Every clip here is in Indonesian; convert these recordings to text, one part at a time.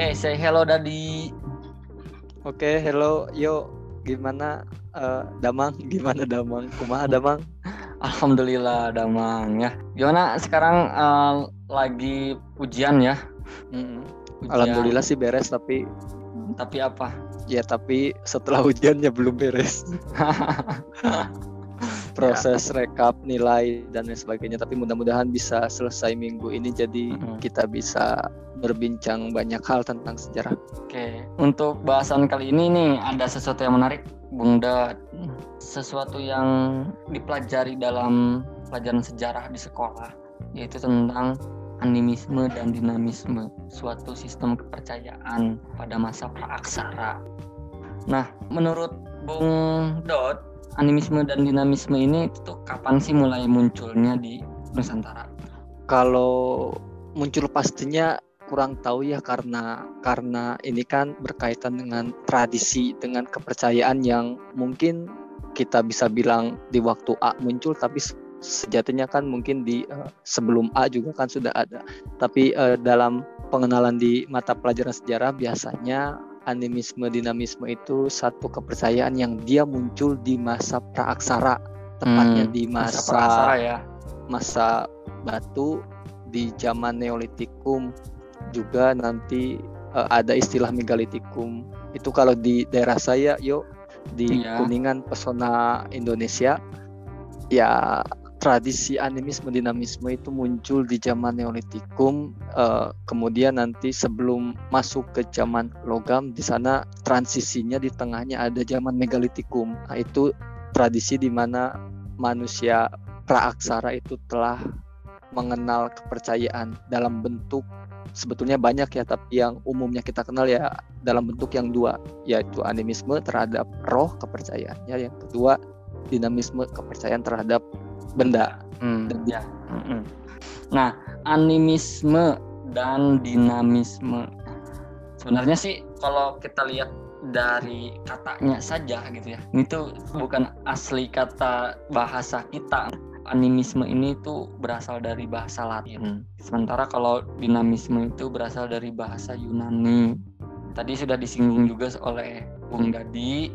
Oke, say hello Dadi. Oke, hello, yo, gimana uh, Damang? Gimana Damang? Kumaha Damang? Alhamdulillah Damang ya. Gimana sekarang uh, lagi ujian ya? Mm, Alhamdulillah sih beres tapi tapi apa? Ya tapi setelah ujiannya belum beres. Proses ya. rekap nilai dan lain sebagainya. Tapi mudah-mudahan bisa selesai minggu ini jadi mm -hmm. kita bisa berbincang banyak hal tentang sejarah. Oke, untuk bahasan kali ini nih ada sesuatu yang menarik, Bung Dad. Sesuatu yang dipelajari dalam pelajaran sejarah di sekolah, yaitu tentang animisme dan dinamisme, suatu sistem kepercayaan pada masa praaksara. Nah, menurut Bung Dot, animisme dan dinamisme ini itu kapan sih mulai munculnya di Nusantara? Kalau muncul pastinya kurang tahu ya karena karena ini kan berkaitan dengan tradisi dengan kepercayaan yang mungkin kita bisa bilang di waktu A muncul tapi sejatinya kan mungkin di uh, sebelum A juga kan sudah ada tapi uh, dalam pengenalan di mata pelajaran sejarah biasanya animisme dinamisme itu satu kepercayaan yang dia muncul di masa praaksara tepatnya hmm, di masa masa, ya. masa batu di zaman neolitikum juga nanti uh, ada istilah megalitikum. Itu kalau di daerah saya, yuk di iya. Kuningan Pesona Indonesia, ya tradisi animisme dinamisme itu muncul di zaman Neolitikum. Uh, kemudian nanti sebelum masuk ke zaman logam, di sana transisinya di tengahnya ada zaman megalitikum. Nah, itu tradisi di mana manusia praaksara itu telah mengenal kepercayaan dalam bentuk sebetulnya banyak ya tapi yang umumnya kita kenal ya dalam bentuk yang dua yaitu animisme terhadap roh kepercayaannya yang kedua dinamisme kepercayaan terhadap benda hmm. dan ya hmm. nah animisme dan dinamisme sebenarnya sih kalau kita lihat dari katanya saja gitu ya itu bukan asli kata bahasa kita animisme ini tuh berasal dari bahasa Latin. Hmm. Sementara kalau dinamisme itu berasal dari bahasa Yunani. Tadi sudah disinggung juga oleh Bung Dadi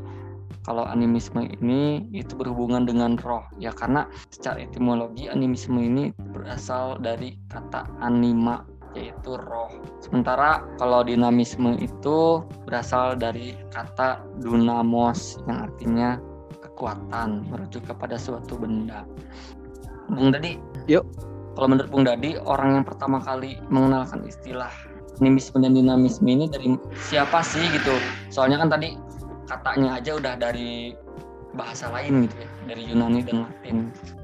kalau animisme ini itu berhubungan dengan roh ya karena secara etimologi animisme ini berasal dari kata anima yaitu roh. Sementara kalau dinamisme itu berasal dari kata dunamos yang artinya kekuatan merujuk kepada suatu benda. Bung Dadi. Yuk. Kalau menurut Bung Dadi, orang yang pertama kali mengenalkan istilah animisme dan dinamisme ini dari siapa sih gitu? Soalnya kan tadi katanya aja udah dari bahasa lain gitu ya, dari Yunani dan Latin.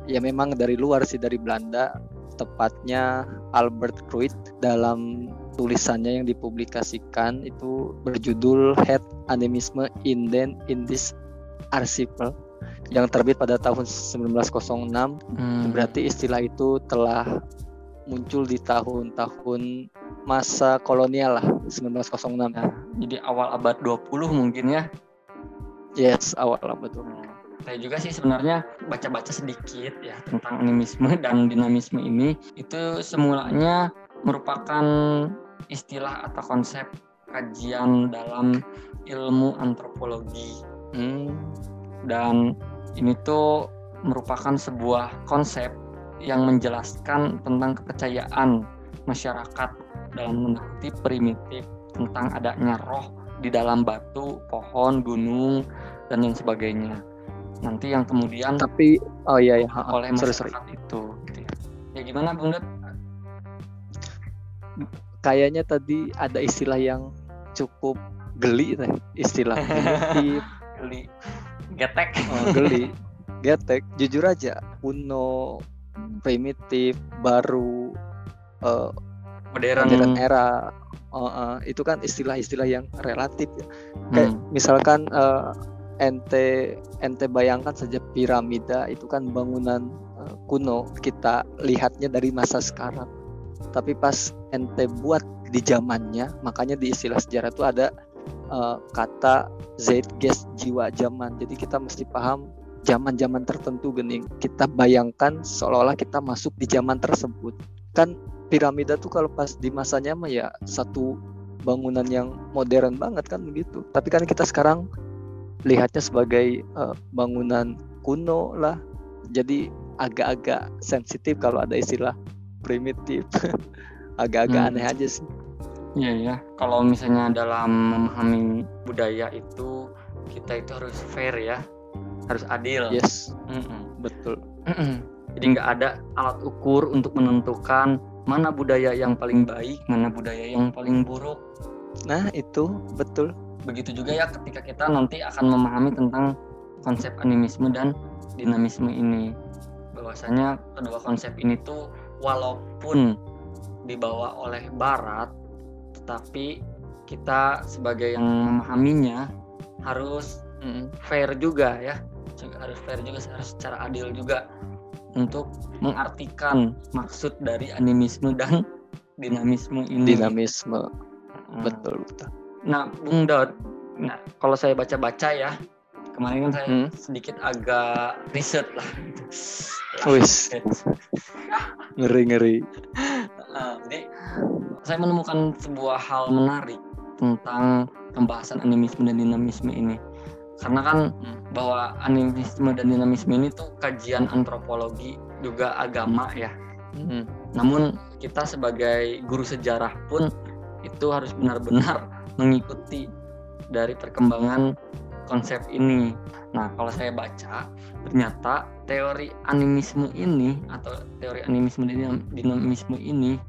Ya memang dari luar sih dari Belanda, tepatnya Albert Kruit dalam tulisannya yang dipublikasikan itu berjudul Head Animisme in den in this Article yang terbit pada tahun 1906 hmm. berarti istilah itu telah muncul di tahun-tahun masa kolonial lah 1906 ya, jadi awal abad 20 mungkin ya yes awal 20 saya juga sih sebenarnya baca-baca sedikit ya tentang animisme dan dinamisme ini. Itu semulanya merupakan istilah atau konsep kajian dalam ilmu antropologi. Hmm. dan ini tuh merupakan sebuah konsep yang menjelaskan tentang kepercayaan masyarakat dalam mengerti primitif tentang adanya roh di dalam batu, pohon, gunung dan yang sebagainya. Nanti yang kemudian tapi oh iya ya oleh masyarakat sorry, sorry. itu gitu ya. ya gimana Bung Dut? Kayaknya tadi ada istilah yang cukup geli teh, istilah geli. Getek. Oh, geli. getek jujur aja kuno primitif baru uh, modern modern era uh, uh, itu kan istilah-istilah yang relatif ya kayak hmm. misalkan uh, ente ente bayangkan saja piramida itu kan bangunan uh, kuno. Kita lihatnya dari masa sekarang. Tapi pas ente buat di zamannya makanya di istilah sejarah itu ada uh, kata zeitgeist jiwa zaman. Jadi kita mesti paham zaman-zaman tertentu gening. Kita bayangkan seolah-olah kita masuk di zaman tersebut. Kan piramida tuh kalau pas di masanya mah ya satu bangunan yang modern banget kan begitu. Tapi kan kita sekarang lihatnya sebagai uh, bangunan kuno lah. Jadi agak-agak sensitif kalau ada istilah primitif. agak-agak hmm. aneh aja sih. Iya ya, kalau misalnya dalam memahami budaya itu kita itu harus fair ya, harus adil. Yes, mm -mm. betul. Mm -mm. Jadi nggak ada alat ukur untuk menentukan mana budaya yang paling baik, mana budaya yang paling buruk. Nah itu betul. Begitu juga ya ketika kita nanti akan memahami tentang konsep animisme dan dinamisme ini. Bahwasanya kedua konsep ini tuh walaupun dibawa oleh Barat, tetapi kita sebagai yang memahaminya harus mm, fair juga ya, harus fair juga, harus secara adil juga untuk mengartikan maksud dari animisme dan dinamisme ini. Dinamisme, betul betul. Nah, Bung Daud, nah kalau saya baca-baca ya, kemarin kan saya hmm? sedikit agak riset lah. Wis. ngeri ngeri. Nah, jadi saya menemukan sebuah hal menarik tentang pembahasan animisme dan dinamisme ini. Karena kan bahwa animisme dan dinamisme ini tuh kajian antropologi juga agama ya. Hmm. Namun kita sebagai guru sejarah pun itu harus benar-benar mengikuti dari perkembangan konsep ini. Nah, kalau saya baca, ternyata teori animisme ini atau teori animisme dinamisme ini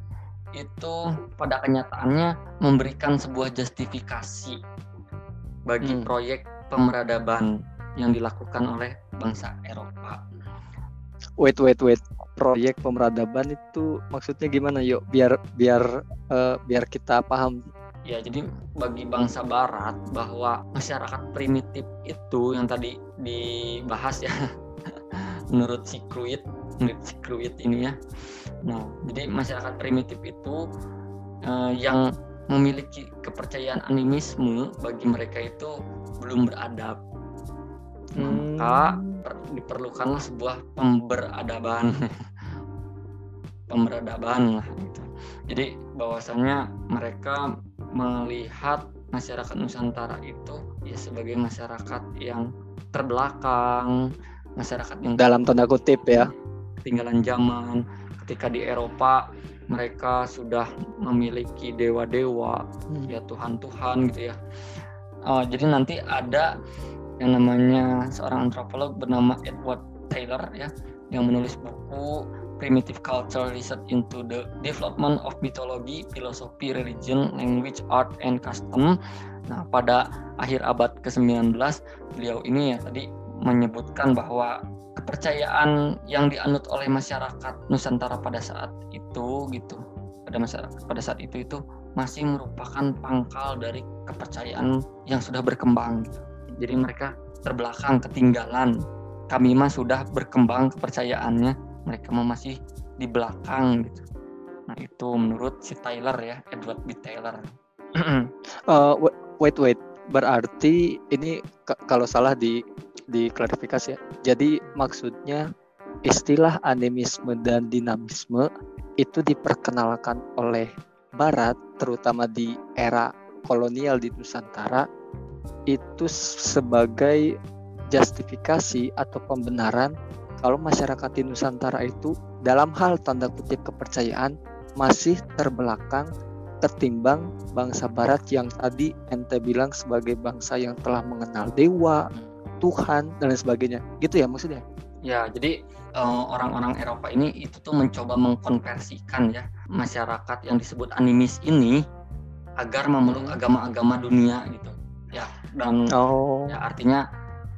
itu pada kenyataannya memberikan sebuah justifikasi bagi hmm. proyek pemeradaban yang dilakukan oleh bangsa Eropa. Wait, wait, wait. Proyek pemeradaban itu maksudnya gimana, yuk? Biar biar uh, biar kita paham. Ya, jadi bagi bangsa Barat bahwa masyarakat primitif itu yang tadi dibahas ya menurut si Kruit menurut si Kruit ini ya. Nah jadi masyarakat primitif itu uh, yang memiliki kepercayaan animisme bagi mereka itu belum beradab. Hmm. maka diperlukanlah sebuah pemberadaban. Pemberadaban lah gitu jadi bahwasanya mereka melihat masyarakat Nusantara itu ya sebagai masyarakat yang terbelakang masyarakat yang dalam tanda kutip ya. ketinggalan zaman. Ketika di Eropa mereka sudah memiliki dewa-dewa hmm. ya Tuhan-Tuhan gitu ya. Uh, jadi nanti ada yang namanya seorang antropolog bernama Edward Taylor ya yang menulis buku Primitive Culture Research into the Development of Mythology, Philosophy, Religion, Language, Art, and Custom. Nah, pada akhir abad ke-19 beliau ini ya tadi menyebutkan bahwa kepercayaan yang dianut oleh masyarakat Nusantara pada saat itu gitu pada masyarakat pada saat itu itu masih merupakan pangkal dari kepercayaan yang sudah berkembang. Jadi mereka terbelakang ketinggalan. Kami mah sudah berkembang kepercayaannya mereka masih di belakang gitu. Nah itu menurut si Taylor ya Edward B. Taylor. Uh, wait wait berarti ini kalau salah di diklarifikasi ya. Jadi maksudnya istilah animisme dan dinamisme itu diperkenalkan oleh Barat terutama di era kolonial di Nusantara itu sebagai justifikasi atau pembenaran kalau masyarakat di Nusantara itu dalam hal tanda kutip kepercayaan masih terbelakang ketimbang bangsa barat yang tadi ente bilang sebagai bangsa yang telah mengenal dewa, Tuhan dan lain sebagainya. Gitu ya maksudnya? Ya jadi eh, orang-orang uh, Eropa ini itu tuh mencoba mengkonversikan ya masyarakat yang disebut animis ini agar memeluk hmm. agama-agama dunia gitu. Ya dan oh. ya artinya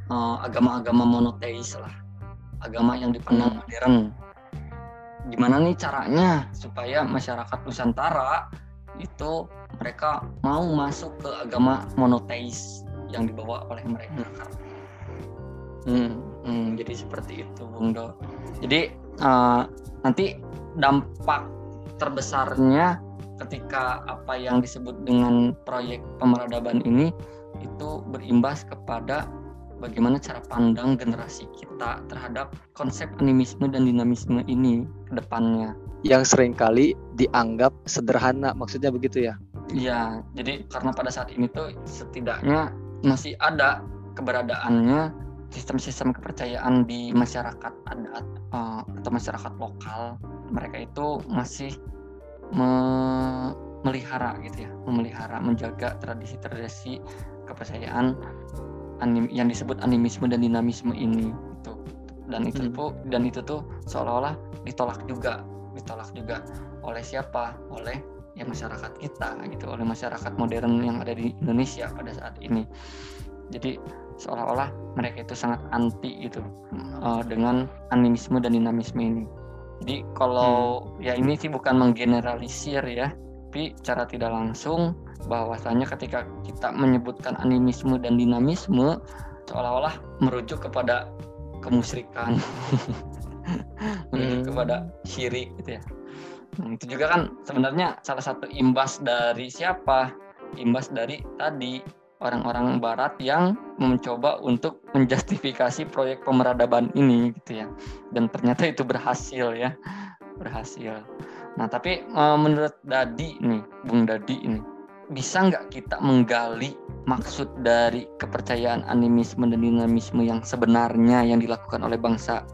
uh, agama-agama monoteis lah agama yang dipandang modern gimana nih caranya supaya masyarakat Nusantara itu mereka mau masuk ke agama monoteis yang dibawa oleh mereka. Hmm, hmm, jadi seperti itu, Bung Do. Jadi uh, nanti dampak terbesarnya ketika apa yang disebut dengan proyek pemeradaban ini itu berimbas kepada bagaimana cara pandang generasi kita terhadap konsep animisme dan dinamisme ini ke depannya. Yang sering kali dianggap sederhana, maksudnya begitu ya? Iya, jadi karena pada saat ini tuh setidaknya masih ada keberadaannya sistem-sistem kepercayaan di masyarakat adat uh, atau masyarakat lokal mereka itu masih me melihara gitu ya, memelihara, menjaga tradisi-tradisi kepercayaan anim yang disebut animisme dan dinamisme ini itu dan itu hmm. tuh dan itu tuh seolah-olah ditolak juga ditolak juga oleh siapa? Oleh ya masyarakat kita gitu. Oleh masyarakat modern yang ada di Indonesia pada saat ini. Jadi seolah-olah mereka itu sangat anti gitu uh, dengan animisme dan dinamisme ini. Jadi kalau hmm. ya ini sih bukan menggeneralisir ya tapi cara tidak langsung bahwasanya ketika kita menyebutkan animisme dan dinamisme seolah-olah merujuk kepada kemusyrikan merujuk hmm. kepada syirik gitu ya Nah, itu juga kan sebenarnya salah satu imbas dari siapa? Imbas dari tadi orang-orang barat yang mencoba untuk menjustifikasi proyek pemeradaban ini gitu ya. Dan ternyata itu berhasil ya. Berhasil. Nah, tapi e, menurut Dadi nih, Bung Dadi ini, bisa nggak kita menggali maksud dari kepercayaan animisme dan dinamisme yang sebenarnya yang dilakukan oleh bangsa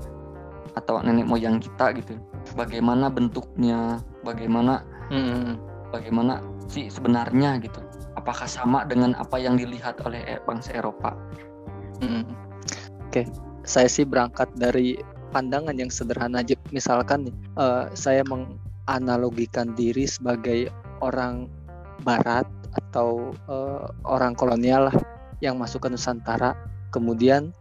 atau nenek moyang kita gitu? Bagaimana bentuknya? Bagaimana hmm, bagaimana sih sebenarnya gitu? Apakah sama dengan apa yang dilihat oleh e, bangsa Eropa? Hmm. oke okay. saya sih berangkat dari pandangan yang sederhana aja. Misalkan nih uh, saya menganalogikan diri sebagai orang barat atau uh, orang kolonial lah yang masuk ke Nusantara. Kemudian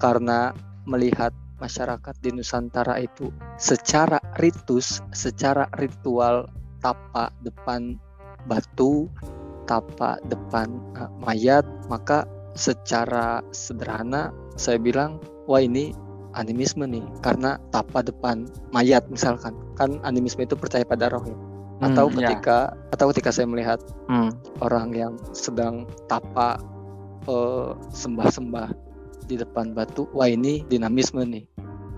karena melihat masyarakat di Nusantara itu secara ritus, secara ritual tapak depan batu, tapak depan uh, mayat, maka secara sederhana saya bilang, wah ini animisme nih. Karena tapak depan mayat misalkan. Kan animisme itu percaya pada roh ya atau hmm, ketika ya. atau ketika saya melihat hmm. orang yang sedang tapak uh, sembah-sembah di depan batu wah ini dinamisme nih.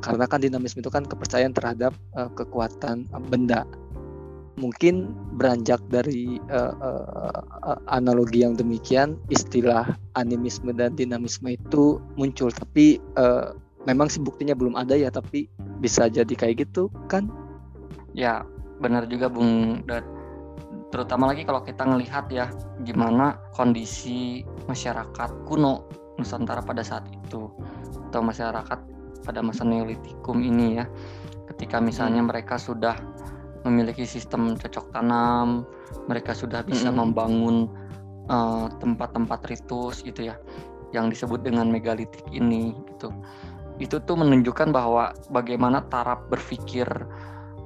Karena kan dinamisme itu kan kepercayaan terhadap uh, kekuatan uh, benda. Mungkin beranjak dari uh, uh, analogi yang demikian istilah animisme dan dinamisme itu muncul. Tapi uh, memang sih buktinya belum ada ya tapi bisa jadi kayak gitu kan? Ya benar juga Bung terutama lagi kalau kita ngelihat ya gimana kondisi masyarakat kuno Nusantara pada saat itu atau masyarakat pada masa Neolitikum ini ya ketika misalnya hmm. mereka sudah memiliki sistem cocok tanam mereka sudah bisa hmm. membangun eh, tempat-tempat uh, ritus gitu ya yang disebut dengan megalitik ini gitu itu tuh menunjukkan bahwa bagaimana taraf berpikir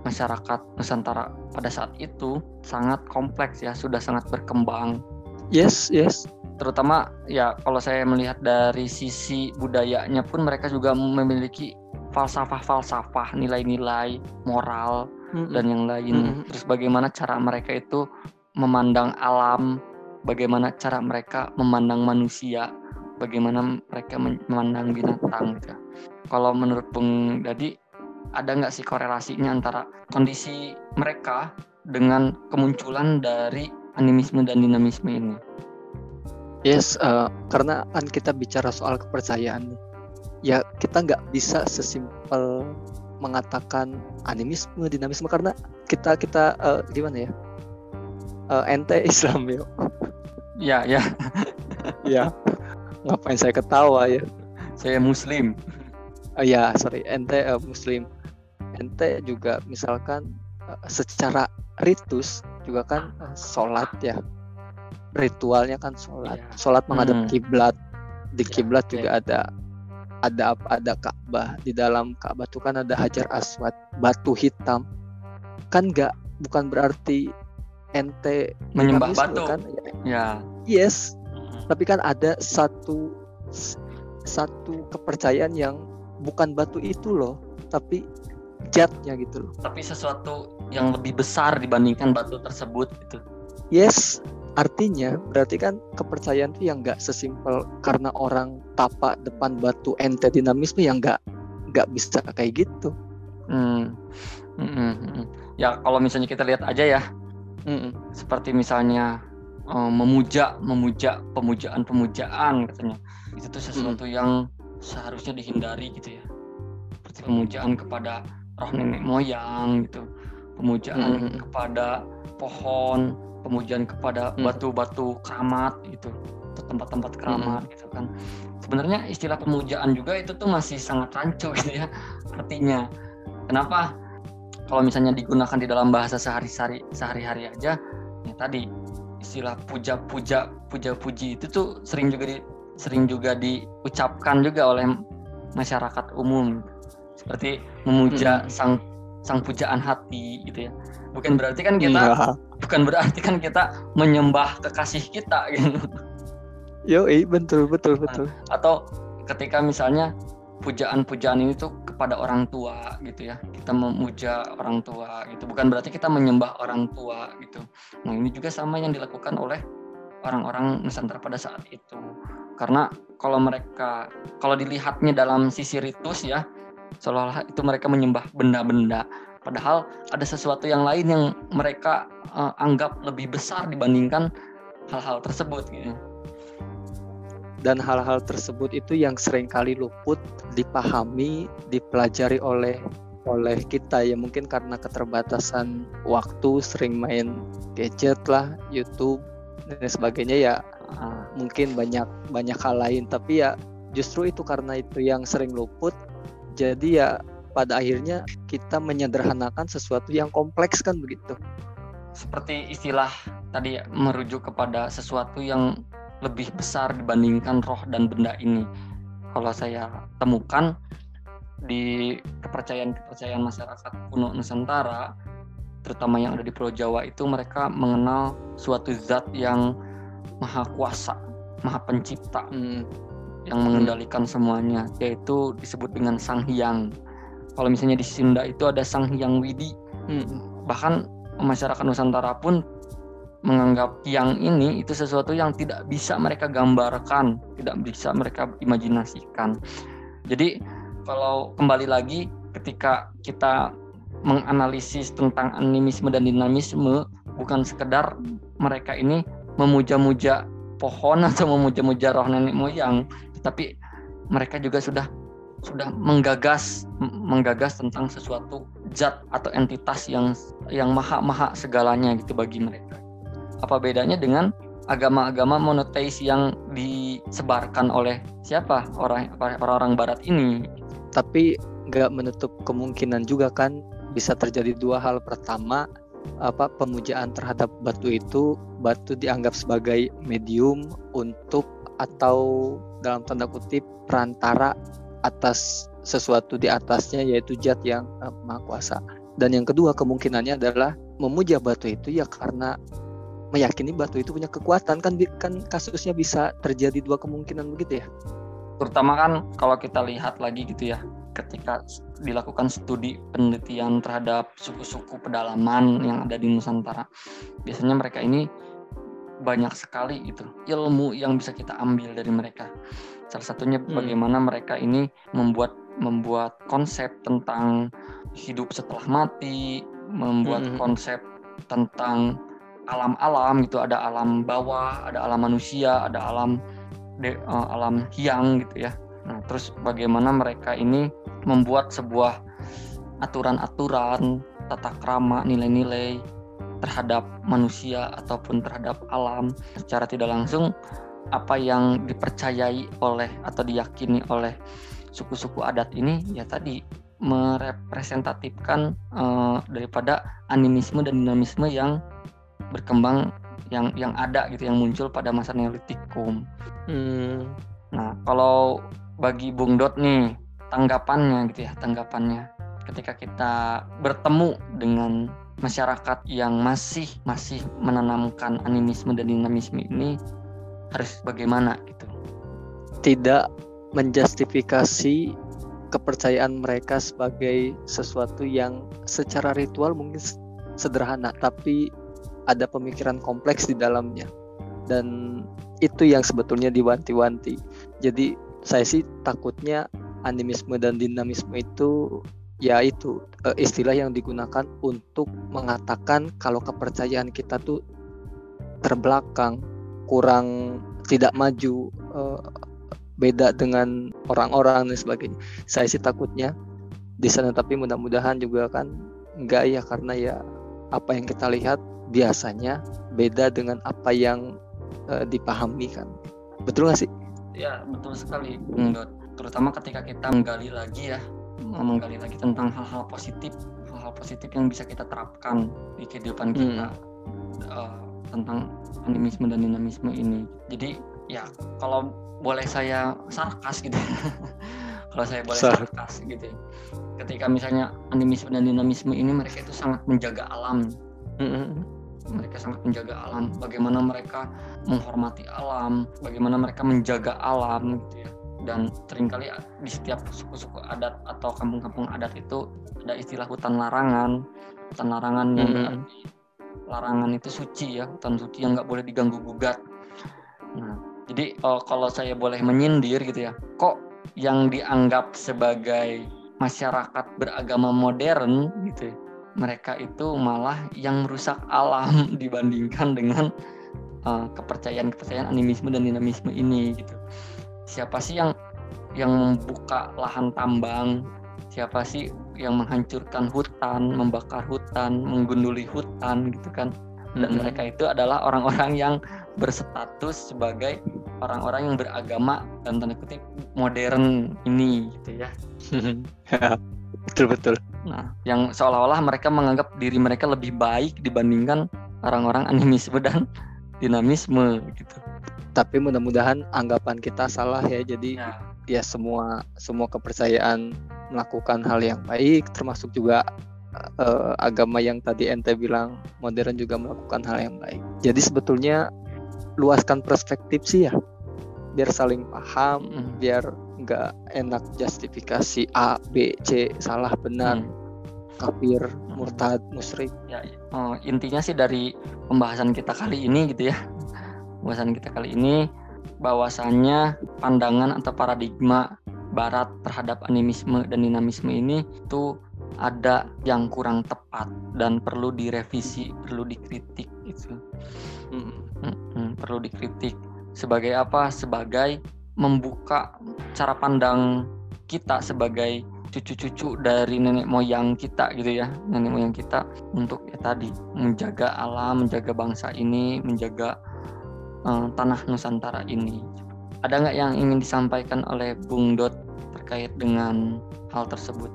masyarakat Nusantara pada saat itu sangat kompleks ya sudah sangat berkembang yes yes terutama ya kalau saya melihat dari sisi budayanya pun mereka juga memiliki falsafah-falsafah nilai-nilai moral mm-hmm. dan yang lain mm-hmm. terus bagaimana cara mereka itu memandang alam bagaimana cara mereka memandang manusia bagaimana mereka memandang binatang gitu kalau menurut Bung Dadi ada nggak sih korelasinya antara kondisi mereka dengan kemunculan dari animisme dan dinamisme ini Yes, uh, karena kan kita bicara soal kepercayaan Ya kita nggak bisa sesimpel mengatakan animisme, dinamisme karena kita kita uh, gimana ya? Uh, ente Islam ya. Ya, ya. ya. Ngapain saya ketawa ya? Saya muslim. Uh, ya, sorry, ente uh, muslim. Ente juga misalkan uh, secara ritus juga kan uh, sholat ya ritualnya kan sholat yeah. sholat menghadap hmm. kiblat di iya, kiblat yeah. juga ada ada apa ada Ka'bah di dalam Ka'bah itu kan ada hajar aswad batu hitam kan nggak bukan berarti ente menyembah batu kan ya yes hmm. tapi kan ada satu satu kepercayaan yang bukan batu itu loh tapi jatnya gitu loh tapi sesuatu yang lebih besar dibandingkan batu tersebut gitu yes Artinya berarti kan kepercayaan itu yang nggak sesimpel karena orang tapak depan batu ente dinamisme yang nggak nggak bisa kayak gitu. Hmm. Hmm, hmm, hmm. Ya kalau misalnya kita lihat aja ya, hmm. seperti misalnya uh, memuja memuja pemujaan pemujaan katanya itu tuh sesuatu hmm. yang seharusnya dihindari gitu ya. Seperti pemujaan kepada roh nenek moyang gitu. Pemujaan hmm. kepada pohon pemujaan kepada hmm. batu-batu keramat gitu. Tempat-tempat keramat hmm. gitu kan. Sebenarnya istilah pemujaan juga itu tuh masih sangat rancu gitu ya artinya. Kenapa? Kalau misalnya digunakan di dalam bahasa sehari-hari sehari-hari aja ya tadi istilah puja-puja puja-puji itu tuh sering juga di sering juga diucapkan juga oleh masyarakat umum. Seperti memuja hmm. sang sang pujaan hati gitu ya. Bukan berarti kan kita iya. bukan berarti kan kita menyembah kekasih kita gitu. Yo betul betul betul. Atau ketika misalnya pujaan-pujaan ini tuh kepada orang tua gitu ya. Kita memuja orang tua gitu. Bukan berarti kita menyembah orang tua gitu. Nah ini juga sama yang dilakukan oleh orang-orang Nusantara pada saat itu karena kalau mereka kalau dilihatnya dalam sisi ritus ya seolah-olah itu mereka menyembah benda-benda. Padahal ada sesuatu yang lain yang mereka uh, anggap lebih besar dibandingkan hal-hal tersebut gitu. Dan hal-hal tersebut itu yang sering kali luput dipahami, dipelajari oleh oleh kita ya. Mungkin karena keterbatasan waktu sering main gadget lah YouTube dan sebagainya ya uh, mungkin banyak banyak hal lain. Tapi ya justru itu karena itu yang sering luput. Jadi ya pada akhirnya kita menyederhanakan sesuatu yang kompleks kan begitu. Seperti istilah tadi merujuk kepada sesuatu yang lebih besar dibandingkan roh dan benda ini. Kalau saya temukan di kepercayaan-kepercayaan masyarakat kuno Nusantara, terutama yang ada di Pulau Jawa itu mereka mengenal suatu zat yang maha kuasa, maha pencipta, hmm. yang mengendalikan semuanya, yaitu disebut dengan Sang Hyang. Kalau misalnya di Sunda itu ada Sang Hyang Widi, hmm. bahkan masyarakat Nusantara pun menganggap yang ini itu sesuatu yang tidak bisa mereka gambarkan, tidak bisa mereka imajinasikan. Jadi kalau kembali lagi ketika kita menganalisis tentang animisme dan dinamisme bukan sekedar mereka ini memuja-muja pohon atau memuja-muja roh nenek moyang, tetapi mereka juga sudah sudah menggagas menggagas tentang sesuatu zat atau entitas yang yang maha-maha segalanya gitu bagi mereka. Apa bedanya dengan agama-agama monoteis yang disebarkan oleh siapa? Orang orang-orang barat ini? Tapi nggak menutup kemungkinan juga kan bisa terjadi dua hal. Pertama apa pemujaan terhadap batu itu batu dianggap sebagai medium untuk atau dalam tanda kutip perantara atas sesuatu di atasnya yaitu zat yang uh, maha kuasa. Dan yang kedua kemungkinannya adalah memuja batu itu ya karena meyakini batu itu punya kekuatan. Kan kan kasusnya bisa terjadi dua kemungkinan begitu ya? Terutama kan kalau kita lihat lagi gitu ya ketika dilakukan studi penelitian terhadap suku-suku pedalaman yang ada di Nusantara biasanya mereka ini banyak sekali itu ilmu yang bisa kita ambil dari mereka salah satunya hmm. bagaimana mereka ini membuat membuat konsep tentang hidup setelah mati membuat hmm. konsep tentang alam-alam gitu ada alam bawah ada alam manusia ada alam de, uh, alam hiang gitu ya nah terus bagaimana mereka ini membuat sebuah aturan-aturan tata krama nilai-nilai terhadap manusia ataupun terhadap alam secara tidak langsung apa yang dipercayai oleh atau diyakini oleh suku-suku adat ini ya tadi merepresentatifkan uh, daripada animisme dan dinamisme yang berkembang yang yang ada gitu yang muncul pada masa Neolitikum. Hmm. Nah, kalau bagi Bung Dot nih tanggapannya gitu ya, tanggapannya. Ketika kita bertemu dengan masyarakat yang masih masih menanamkan animisme dan dinamisme ini harus bagaimana gitu. Tidak menjustifikasi kepercayaan mereka sebagai sesuatu yang secara ritual mungkin sederhana tapi ada pemikiran kompleks di dalamnya. Dan itu yang sebetulnya diwanti-wanti. Jadi saya sih takutnya animisme dan dinamisme itu ya itu uh, istilah yang digunakan untuk mengatakan kalau kepercayaan kita tuh terbelakang, kurang tidak maju, uh, beda dengan orang-orang dan sebagainya. Saya sih takutnya di sana tapi mudah-mudahan juga kan enggak ya karena ya apa yang kita lihat biasanya beda dengan apa yang uh, dipahami kan. Betul nggak sih? Ya betul sekali, Dot. Terutama ketika kita menggali lagi ya, menggali lagi tentang hal-hal positif, hal-hal positif yang bisa kita terapkan di kehidupan kita hmm. uh, tentang animisme dan dinamisme ini. Jadi ya kalau boleh saya sarkas gitu, kalau saya boleh sarkas gitu, ya. ketika misalnya animisme dan dinamisme ini mereka itu sangat menjaga alam. -hmm mereka sangat menjaga alam. Bagaimana mereka menghormati alam bagaimana mereka menjaga alam gitu ya. Dan sering kali di setiap suku-suku adat atau kampung-kampung adat itu ada istilah hutan larangan. Hutan larangan yang mm -hmm. larangan itu suci ya hutan suci yang nggak boleh diganggu gugat. Nah jadi uh, kalau saya boleh menyindir gitu ya kok yang dianggap sebagai masyarakat beragama modern gitu ya, mereka itu malah yang merusak alam dibandingkan dengan uh, kepercayaan-kepercayaan animisme dan dinamisme ini gitu. Siapa sih yang yang membuka lahan tambang? Siapa sih yang menghancurkan hutan, membakar hutan, menggunduli hutan gitu kan? Dan mm-hmm. mereka itu adalah orang-orang yang berstatus sebagai orang-orang yang beragama dan tanda kutip modern ini gitu ya. betul betul. Nah, yang seolah-olah mereka menganggap diri mereka lebih baik dibandingkan orang-orang animisme dan dinamisme gitu. Tapi mudah-mudahan anggapan kita salah ya. Jadi ya. ya semua semua kepercayaan melakukan hal yang baik termasuk juga uh, agama yang tadi ente bilang modern juga melakukan hal yang baik. Jadi sebetulnya luaskan perspektif sih ya biar saling paham, hmm. biar nggak enak justifikasi A, B, C salah benar, hmm. kafir, murtad, musyrik. Ya, oh, intinya sih dari pembahasan kita kali ini gitu ya, pembahasan kita kali ini bahwasannya pandangan atau paradigma Barat terhadap animisme dan dinamisme ini itu ada yang kurang tepat dan perlu direvisi, perlu dikritik hmm, hmm, perlu dikritik sebagai apa? Sebagai membuka cara pandang kita sebagai cucu-cucu dari nenek moyang kita gitu ya. Nenek moyang kita untuk ya tadi menjaga alam menjaga bangsa ini menjaga uh, tanah Nusantara ini. Ada nggak yang ingin disampaikan oleh Bung Dot terkait dengan hal tersebut?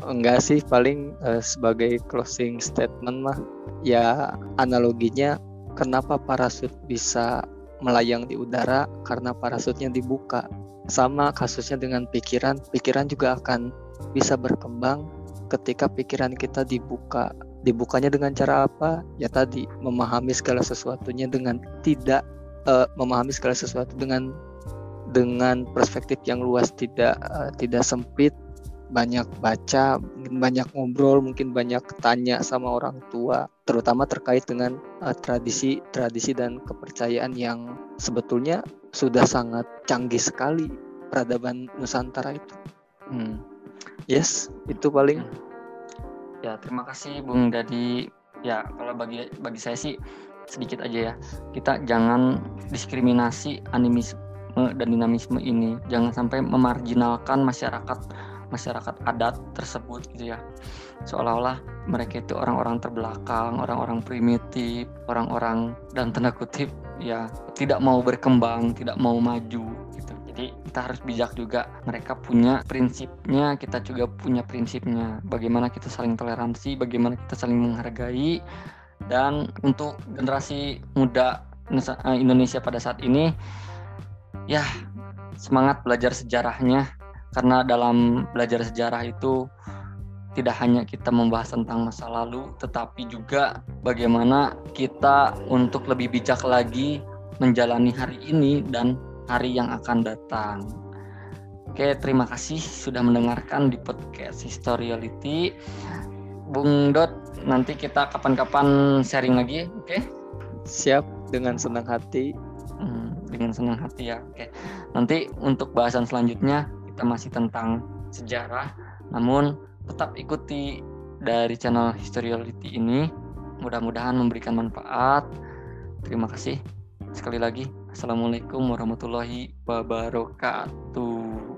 Enggak sih paling uh, sebagai closing statement mah ya analoginya kenapa parasut bisa melayang di udara karena parasutnya dibuka. Sama kasusnya dengan pikiran, pikiran juga akan bisa berkembang ketika pikiran kita dibuka. Dibukanya dengan cara apa? Ya tadi memahami segala sesuatunya dengan tidak uh, memahami segala sesuatu dengan dengan perspektif yang luas, tidak uh, tidak sempit, banyak baca, banyak ngobrol, mungkin banyak tanya sama orang tua, terutama terkait dengan uh, tradisi, tradisi dan kepercayaan yang sebetulnya sudah sangat canggih sekali peradaban Nusantara itu. Hmm. Yes, itu paling. Hmm. Ya, terima kasih Bung Dadi. Ya, kalau bagi bagi saya sih sedikit aja ya. Kita jangan diskriminasi animisme dan dinamisme ini. Jangan sampai memarginalkan masyarakat masyarakat adat tersebut gitu ya seolah-olah mereka itu orang-orang terbelakang, orang-orang primitif, orang-orang dan tanda kutip ya tidak mau berkembang, tidak mau maju gitu. Jadi kita harus bijak juga. Mereka punya prinsipnya, kita juga punya prinsipnya. Bagaimana kita saling toleransi, bagaimana kita saling menghargai dan untuk generasi muda eh, Indonesia pada saat ini ya semangat belajar sejarahnya karena dalam belajar sejarah itu tidak hanya kita membahas tentang masa lalu, tetapi juga bagaimana kita untuk lebih bijak lagi menjalani hari ini dan hari yang akan datang. Oke, terima kasih sudah mendengarkan di podcast Historiality. Bung Dot, nanti kita kapan-kapan sharing lagi, oke? Siap, dengan senang hati. Hmm, dengan senang hati ya, oke. Nanti untuk bahasan selanjutnya masih tentang sejarah, namun tetap ikuti dari channel Historiality ini. Mudah-mudahan memberikan manfaat Terima kasih sekali lagi. Assalamualaikum warahmatullahi wabarakatuh.